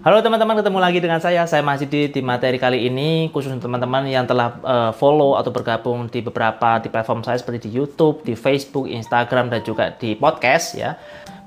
Halo teman-teman, ketemu lagi dengan saya. Saya masih di, di materi kali ini khusus teman-teman yang telah uh, follow atau bergabung di beberapa di platform saya seperti di YouTube, di Facebook, Instagram dan juga di podcast ya.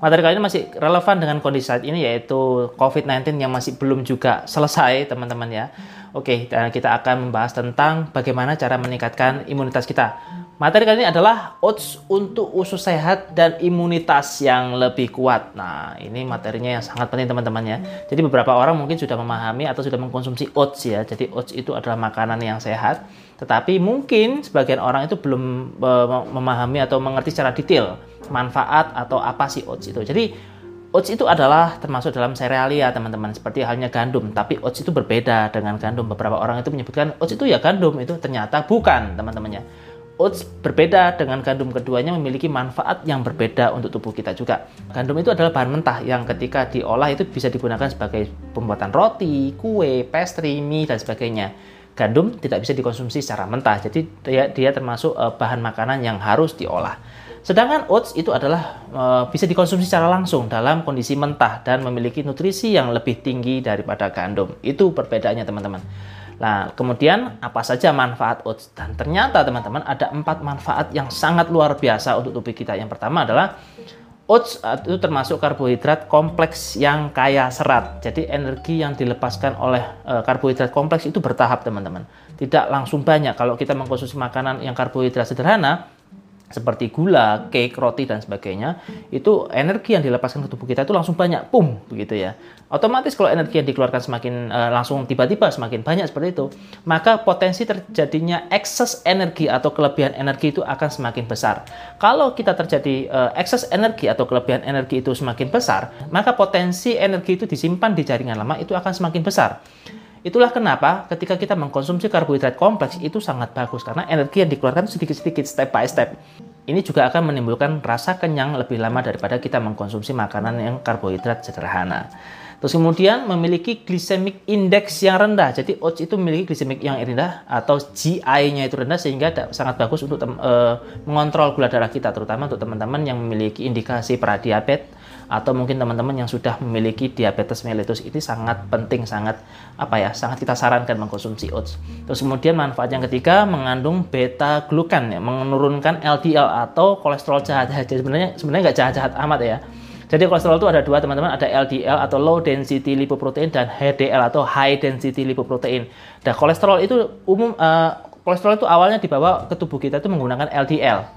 Materi kali ini masih relevan dengan kondisi saat ini yaitu COVID-19 yang masih belum juga selesai teman-teman ya. Oke, dan kita akan membahas tentang bagaimana cara meningkatkan imunitas kita. Materi kali ini adalah oats untuk usus sehat dan imunitas yang lebih kuat. Nah, ini materinya yang sangat penting teman-teman ya. Jadi beberapa orang mungkin sudah memahami atau sudah mengkonsumsi oats ya. Jadi oats itu adalah makanan yang sehat. Tetapi mungkin sebagian orang itu belum uh, memahami atau mengerti secara detail manfaat atau apa sih oats itu. Jadi Oats itu adalah termasuk dalam serealia teman-teman seperti halnya gandum tapi oats itu berbeda dengan gandum beberapa orang itu menyebutkan oats itu ya gandum itu ternyata bukan teman-temannya Oats berbeda dengan gandum keduanya memiliki manfaat yang berbeda untuk tubuh kita juga. Gandum itu adalah bahan mentah yang ketika diolah itu bisa digunakan sebagai pembuatan roti, kue, pastry, mie, dan sebagainya. Gandum tidak bisa dikonsumsi secara mentah, jadi dia, dia termasuk uh, bahan makanan yang harus diolah. Sedangkan oats itu adalah uh, bisa dikonsumsi secara langsung dalam kondisi mentah dan memiliki nutrisi yang lebih tinggi daripada gandum. Itu perbedaannya teman-teman. Nah, kemudian apa saja manfaat oats? Dan ternyata teman-teman ada empat manfaat yang sangat luar biasa untuk tubuh kita. Yang pertama adalah oats itu termasuk karbohidrat kompleks yang kaya serat. Jadi energi yang dilepaskan oleh e, karbohidrat kompleks itu bertahap teman-teman. Tidak langsung banyak. Kalau kita mengkonsumsi makanan yang karbohidrat sederhana, seperti gula, cake, roti dan sebagainya, itu energi yang dilepaskan ke tubuh kita itu langsung banyak, pum, begitu ya. Otomatis kalau energi yang dikeluarkan semakin uh, langsung tiba-tiba semakin banyak seperti itu, maka potensi terjadinya ekses energi atau kelebihan energi itu akan semakin besar. Kalau kita terjadi uh, ekses energi atau kelebihan energi itu semakin besar, maka potensi energi itu disimpan di jaringan lama itu akan semakin besar. Itulah kenapa ketika kita mengkonsumsi karbohidrat kompleks itu sangat bagus karena energi yang dikeluarkan sedikit-sedikit step by step. Ini juga akan menimbulkan rasa kenyang lebih lama daripada kita mengkonsumsi makanan yang karbohidrat sederhana. Terus kemudian memiliki glycemic index yang rendah. Jadi oats itu memiliki glycemic yang rendah atau GI-nya itu rendah sehingga sangat bagus untuk uh, mengontrol gula darah kita terutama untuk teman-teman yang memiliki indikasi pradiabetes atau mungkin teman-teman yang sudah memiliki diabetes mellitus. Ini sangat penting sangat apa ya sangat kita sarankan mengkonsumsi oats terus kemudian manfaat yang ketiga mengandung beta glukan ya menurunkan LDL atau kolesterol jahat. Jadi sebenarnya sebenarnya nggak jahat-jahat amat ya jadi kolesterol itu ada dua teman-teman, ada LDL atau low density lipoprotein dan HDL atau high density lipoprotein. Nah kolesterol itu umum uh, kolesterol itu awalnya dibawa ke tubuh kita itu menggunakan LDL,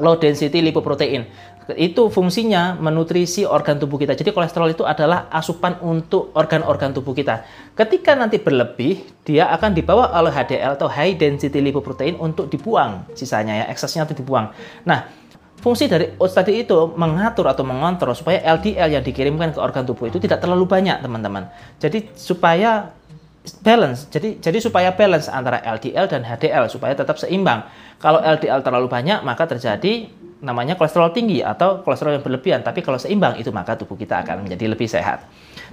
low density lipoprotein itu fungsinya menutrisi organ tubuh kita. Jadi kolesterol itu adalah asupan untuk organ-organ tubuh kita. Ketika nanti berlebih, dia akan dibawa oleh HDL atau high density lipoprotein untuk dibuang sisanya ya, eksesnya itu dibuang. Nah, fungsi dari oats tadi itu mengatur atau mengontrol supaya LDL yang dikirimkan ke organ tubuh itu tidak terlalu banyak, teman-teman. Jadi supaya balance. Jadi jadi supaya balance antara LDL dan HDL supaya tetap seimbang. Kalau LDL terlalu banyak maka terjadi namanya kolesterol tinggi atau kolesterol yang berlebihan. Tapi kalau seimbang itu maka tubuh kita akan menjadi lebih sehat.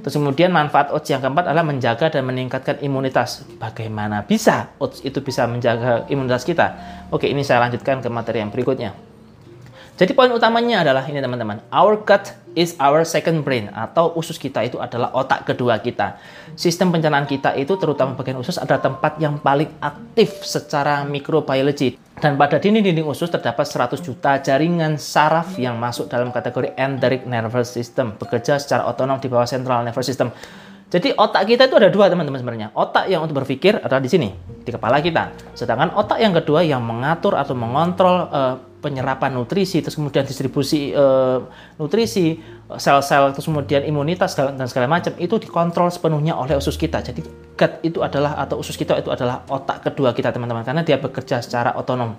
Terus kemudian manfaat oats yang keempat adalah menjaga dan meningkatkan imunitas. Bagaimana bisa oats itu bisa menjaga imunitas kita? Oke, ini saya lanjutkan ke materi yang berikutnya. Jadi poin utamanya adalah ini teman-teman, our gut is our second brain atau usus kita itu adalah otak kedua kita. Sistem pencernaan kita itu terutama bagian usus adalah tempat yang paling aktif secara mikrobiologi. Dan pada dinding-dinding usus terdapat 100 juta jaringan saraf yang masuk dalam kategori enteric nervous system, bekerja secara otonom di bawah central nervous system. Jadi otak kita itu ada dua teman-teman sebenarnya. Otak yang untuk berpikir adalah di sini, di kepala kita. Sedangkan otak yang kedua yang mengatur atau mengontrol uh, penyerapan nutrisi, terus kemudian distribusi e, nutrisi, sel-sel, terus kemudian imunitas dan segala macam itu dikontrol sepenuhnya oleh usus kita. Jadi gut itu adalah atau usus kita itu adalah otak kedua kita teman-teman karena dia bekerja secara otonom,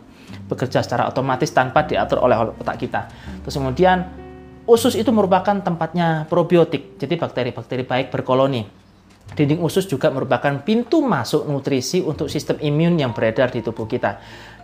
bekerja secara otomatis tanpa diatur oleh otak kita. Terus kemudian usus itu merupakan tempatnya probiotik, jadi bakteri-bakteri baik berkoloni. Dinding usus juga merupakan pintu masuk nutrisi untuk sistem imun yang beredar di tubuh kita.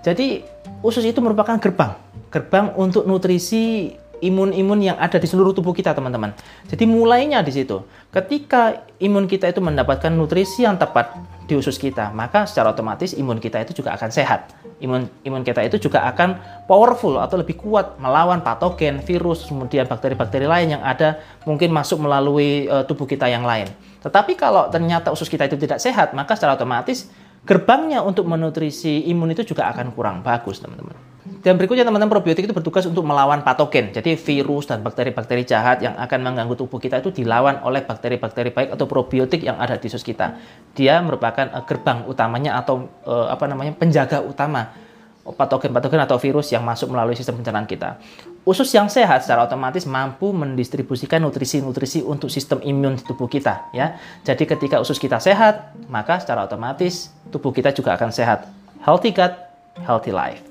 Jadi usus itu merupakan gerbang, gerbang untuk nutrisi imun-imun yang ada di seluruh tubuh kita, teman-teman. Jadi mulainya di situ. Ketika imun kita itu mendapatkan nutrisi yang tepat di usus kita, maka secara otomatis imun kita itu juga akan sehat. Imun imun kita itu juga akan powerful atau lebih kuat melawan patogen, virus, kemudian bakteri-bakteri lain yang ada mungkin masuk melalui uh, tubuh kita yang lain. Tetapi kalau ternyata usus kita itu tidak sehat, maka secara otomatis gerbangnya untuk menutrisi imun itu juga akan kurang bagus, teman-teman. Dan berikutnya teman-teman probiotik itu bertugas untuk melawan patogen. Jadi virus dan bakteri-bakteri jahat yang akan mengganggu tubuh kita itu dilawan oleh bakteri-bakteri baik atau probiotik yang ada di usus kita. Dia merupakan uh, gerbang utamanya atau uh, apa namanya penjaga utama patogen-patogen atau virus yang masuk melalui sistem pencernaan kita. Usus yang sehat secara otomatis mampu mendistribusikan nutrisi-nutrisi untuk sistem imun tubuh kita ya. Jadi ketika usus kita sehat, maka secara otomatis tubuh kita juga akan sehat. Healthy gut, healthy life.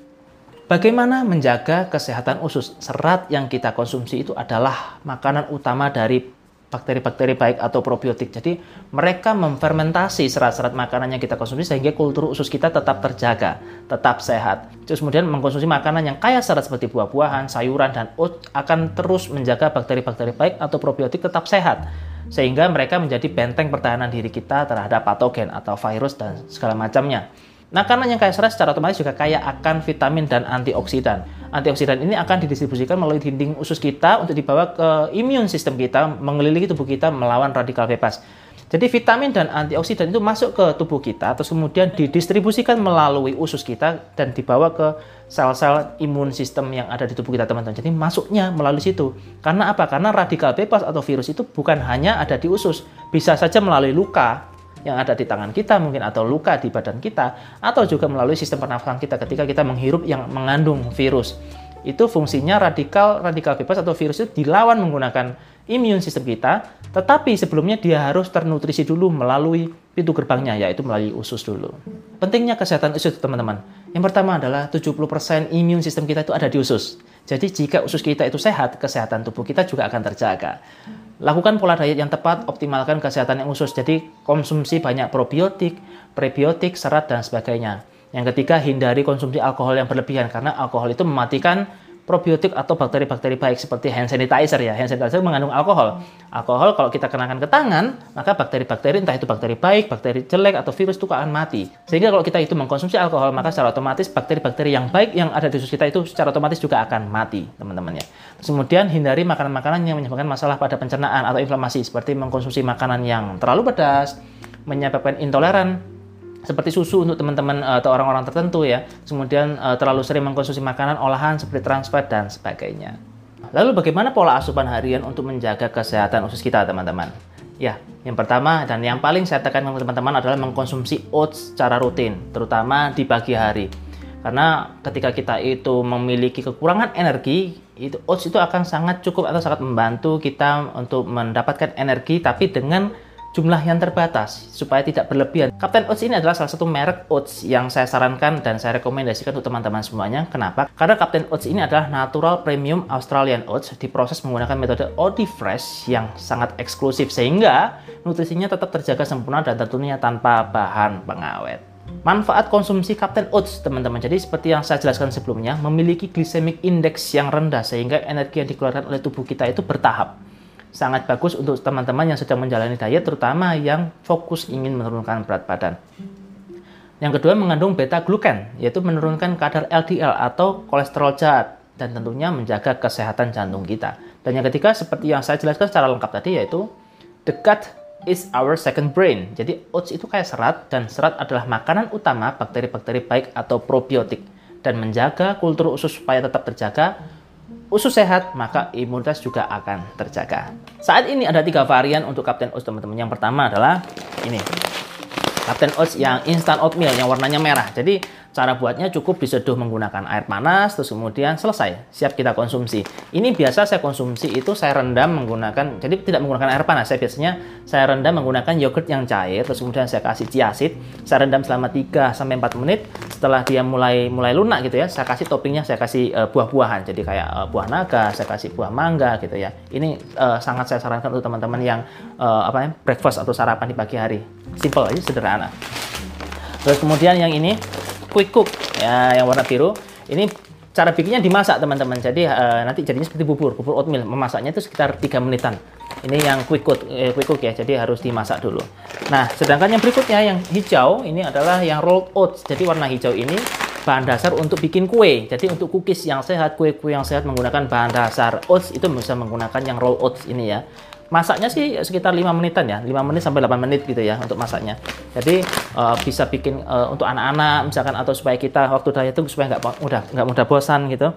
Bagaimana menjaga kesehatan usus? Serat yang kita konsumsi itu adalah makanan utama dari bakteri-bakteri baik atau probiotik. Jadi mereka memfermentasi serat-serat makanan yang kita konsumsi sehingga kultur usus kita tetap terjaga, tetap sehat. Terus kemudian mengkonsumsi makanan yang kaya serat seperti buah-buahan, sayuran, dan oat akan terus menjaga bakteri-bakteri baik atau probiotik tetap sehat. Sehingga mereka menjadi benteng pertahanan diri kita terhadap patogen atau virus dan segala macamnya. Nah, karena yang kaya serat secara otomatis juga kaya akan vitamin dan antioksidan. Antioksidan ini akan didistribusikan melalui dinding usus kita untuk dibawa ke imun sistem kita, mengelilingi tubuh kita melawan radikal bebas. Jadi vitamin dan antioksidan itu masuk ke tubuh kita, terus kemudian didistribusikan melalui usus kita dan dibawa ke sel-sel imun sistem yang ada di tubuh kita teman-teman. Jadi masuknya melalui situ. Karena apa? Karena radikal bebas atau virus itu bukan hanya ada di usus, bisa saja melalui luka, yang ada di tangan kita mungkin atau luka di badan kita atau juga melalui sistem pernafasan kita ketika kita menghirup yang mengandung virus. Itu fungsinya radikal radikal bebas atau virus itu dilawan menggunakan imun sistem kita, tetapi sebelumnya dia harus ternutrisi dulu melalui pintu gerbangnya yaitu melalui usus dulu. Pentingnya kesehatan usus teman-teman. Yang pertama adalah 70% imun sistem kita itu ada di usus. Jadi jika usus kita itu sehat, kesehatan tubuh kita juga akan terjaga. Lakukan pola diet yang tepat, optimalkan kesehatan yang usus. Jadi konsumsi banyak probiotik, prebiotik, serat, dan sebagainya. Yang ketiga, hindari konsumsi alkohol yang berlebihan karena alkohol itu mematikan probiotik atau bakteri-bakteri baik seperti hand sanitizer ya. Hand sanitizer mengandung alkohol. Alkohol kalau kita kenakan ke tangan, maka bakteri-bakteri entah itu bakteri baik, bakteri jelek atau virus itu akan mati. Sehingga kalau kita itu mengkonsumsi alkohol, maka secara otomatis bakteri-bakteri yang baik yang ada di usus kita itu secara otomatis juga akan mati, teman-teman ya. Kemudian hindari makanan-makanan yang menyebabkan masalah pada pencernaan atau inflamasi seperti mengkonsumsi makanan yang terlalu pedas, menyebabkan intoleran seperti susu untuk teman-teman uh, atau orang-orang tertentu ya. Kemudian uh, terlalu sering mengkonsumsi makanan olahan seperti trans fat dan sebagainya. Lalu bagaimana pola asupan harian untuk menjaga kesehatan usus kita teman-teman? Ya, yang pertama dan yang paling saya tekankan ke teman-teman adalah mengkonsumsi oats secara rutin, terutama di pagi hari. Karena ketika kita itu memiliki kekurangan energi, itu oats itu akan sangat cukup atau sangat membantu kita untuk mendapatkan energi tapi dengan jumlah yang terbatas supaya tidak berlebihan. Captain Oats ini adalah salah satu merek oats yang saya sarankan dan saya rekomendasikan untuk teman-teman semuanya. Kenapa? Karena Captain Oats ini adalah natural premium Australian oats diproses menggunakan metode OD Fresh yang sangat eksklusif sehingga nutrisinya tetap terjaga sempurna dan tentunya tanpa bahan pengawet. Manfaat konsumsi Captain Oats, teman-teman. Jadi seperti yang saya jelaskan sebelumnya, memiliki glycemic index yang rendah sehingga energi yang dikeluarkan oleh tubuh kita itu bertahap sangat bagus untuk teman-teman yang sedang menjalani diet, terutama yang fokus ingin menurunkan berat badan. Yang kedua mengandung beta glucan, yaitu menurunkan kadar LDL atau kolesterol jahat dan tentunya menjaga kesehatan jantung kita. Dan yang ketiga seperti yang saya jelaskan secara lengkap tadi yaitu the gut is our second brain. Jadi oats itu kayak serat dan serat adalah makanan utama bakteri-bakteri baik atau probiotik dan menjaga kultur usus supaya tetap terjaga usus sehat, maka imunitas juga akan terjaga. Saat ini ada tiga varian untuk Captain Oats teman-teman. Yang pertama adalah ini. Captain Oats yang instant oatmeal yang warnanya merah. Jadi Cara buatnya cukup diseduh menggunakan air panas, terus kemudian selesai, siap kita konsumsi. Ini biasa saya konsumsi itu saya rendam menggunakan, jadi tidak menggunakan air panas. Saya biasanya saya rendam menggunakan yogurt yang cair, terus kemudian saya kasih chiaseed, saya rendam selama 3 sampai 4 menit. Setelah dia mulai mulai lunak gitu ya, saya kasih toppingnya, saya kasih uh, buah-buahan. Jadi kayak uh, buah naga, saya kasih buah mangga gitu ya. Ini uh, sangat saya sarankan untuk teman-teman yang uh, apa ya, breakfast atau sarapan di pagi hari. Simple aja, sederhana. Terus kemudian yang ini quick cook ya yang warna biru ini cara bikinnya dimasak teman-teman jadi uh, nanti jadinya seperti bubur bubur oatmeal memasaknya itu sekitar 3 menitan Ini yang quick cook, eh, quick cook ya, jadi harus dimasak dulu. Nah, sedangkan yang berikutnya yang hijau ini adalah yang rolled oats. Jadi warna hijau ini bahan dasar untuk bikin kue. Jadi untuk cookies yang sehat, kue-kue yang sehat menggunakan bahan dasar oats itu bisa menggunakan yang rolled oats ini ya. Masaknya sih sekitar 5 menitan ya, 5 menit sampai 8 menit gitu ya untuk masaknya. Jadi uh, bisa bikin uh, untuk anak-anak misalkan atau supaya kita waktu diet itu supaya nggak mudah nggak mudah bosan gitu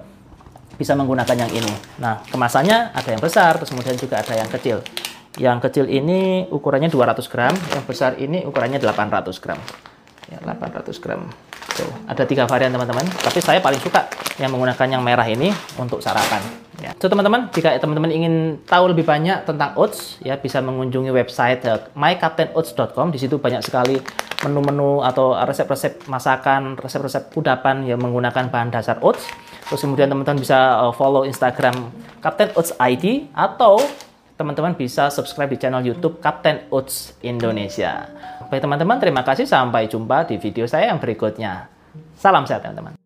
bisa menggunakan yang ini. Nah, kemasannya ada yang besar, terus kemudian juga ada yang kecil. Yang kecil ini ukurannya 200 gram, yang besar ini ukurannya 800 gram. Ya, 800 gram. Tuh, ada tiga varian teman-teman. Tapi saya paling suka yang menggunakan yang merah ini untuk sarapan. Ya. So teman-teman, jika teman-teman ingin tahu lebih banyak tentang oats, ya bisa mengunjungi website uh, mycaptainoats.com. Di situ banyak sekali menu-menu atau resep-resep masakan, resep-resep kudapan yang menggunakan bahan dasar oats. Terus kemudian teman-teman bisa uh, follow Instagram Captain Oats ID atau teman-teman bisa subscribe di channel YouTube Captain Oats Indonesia. Baik teman-teman, terima kasih. Sampai jumpa di video saya yang berikutnya. Salam sehat teman-teman.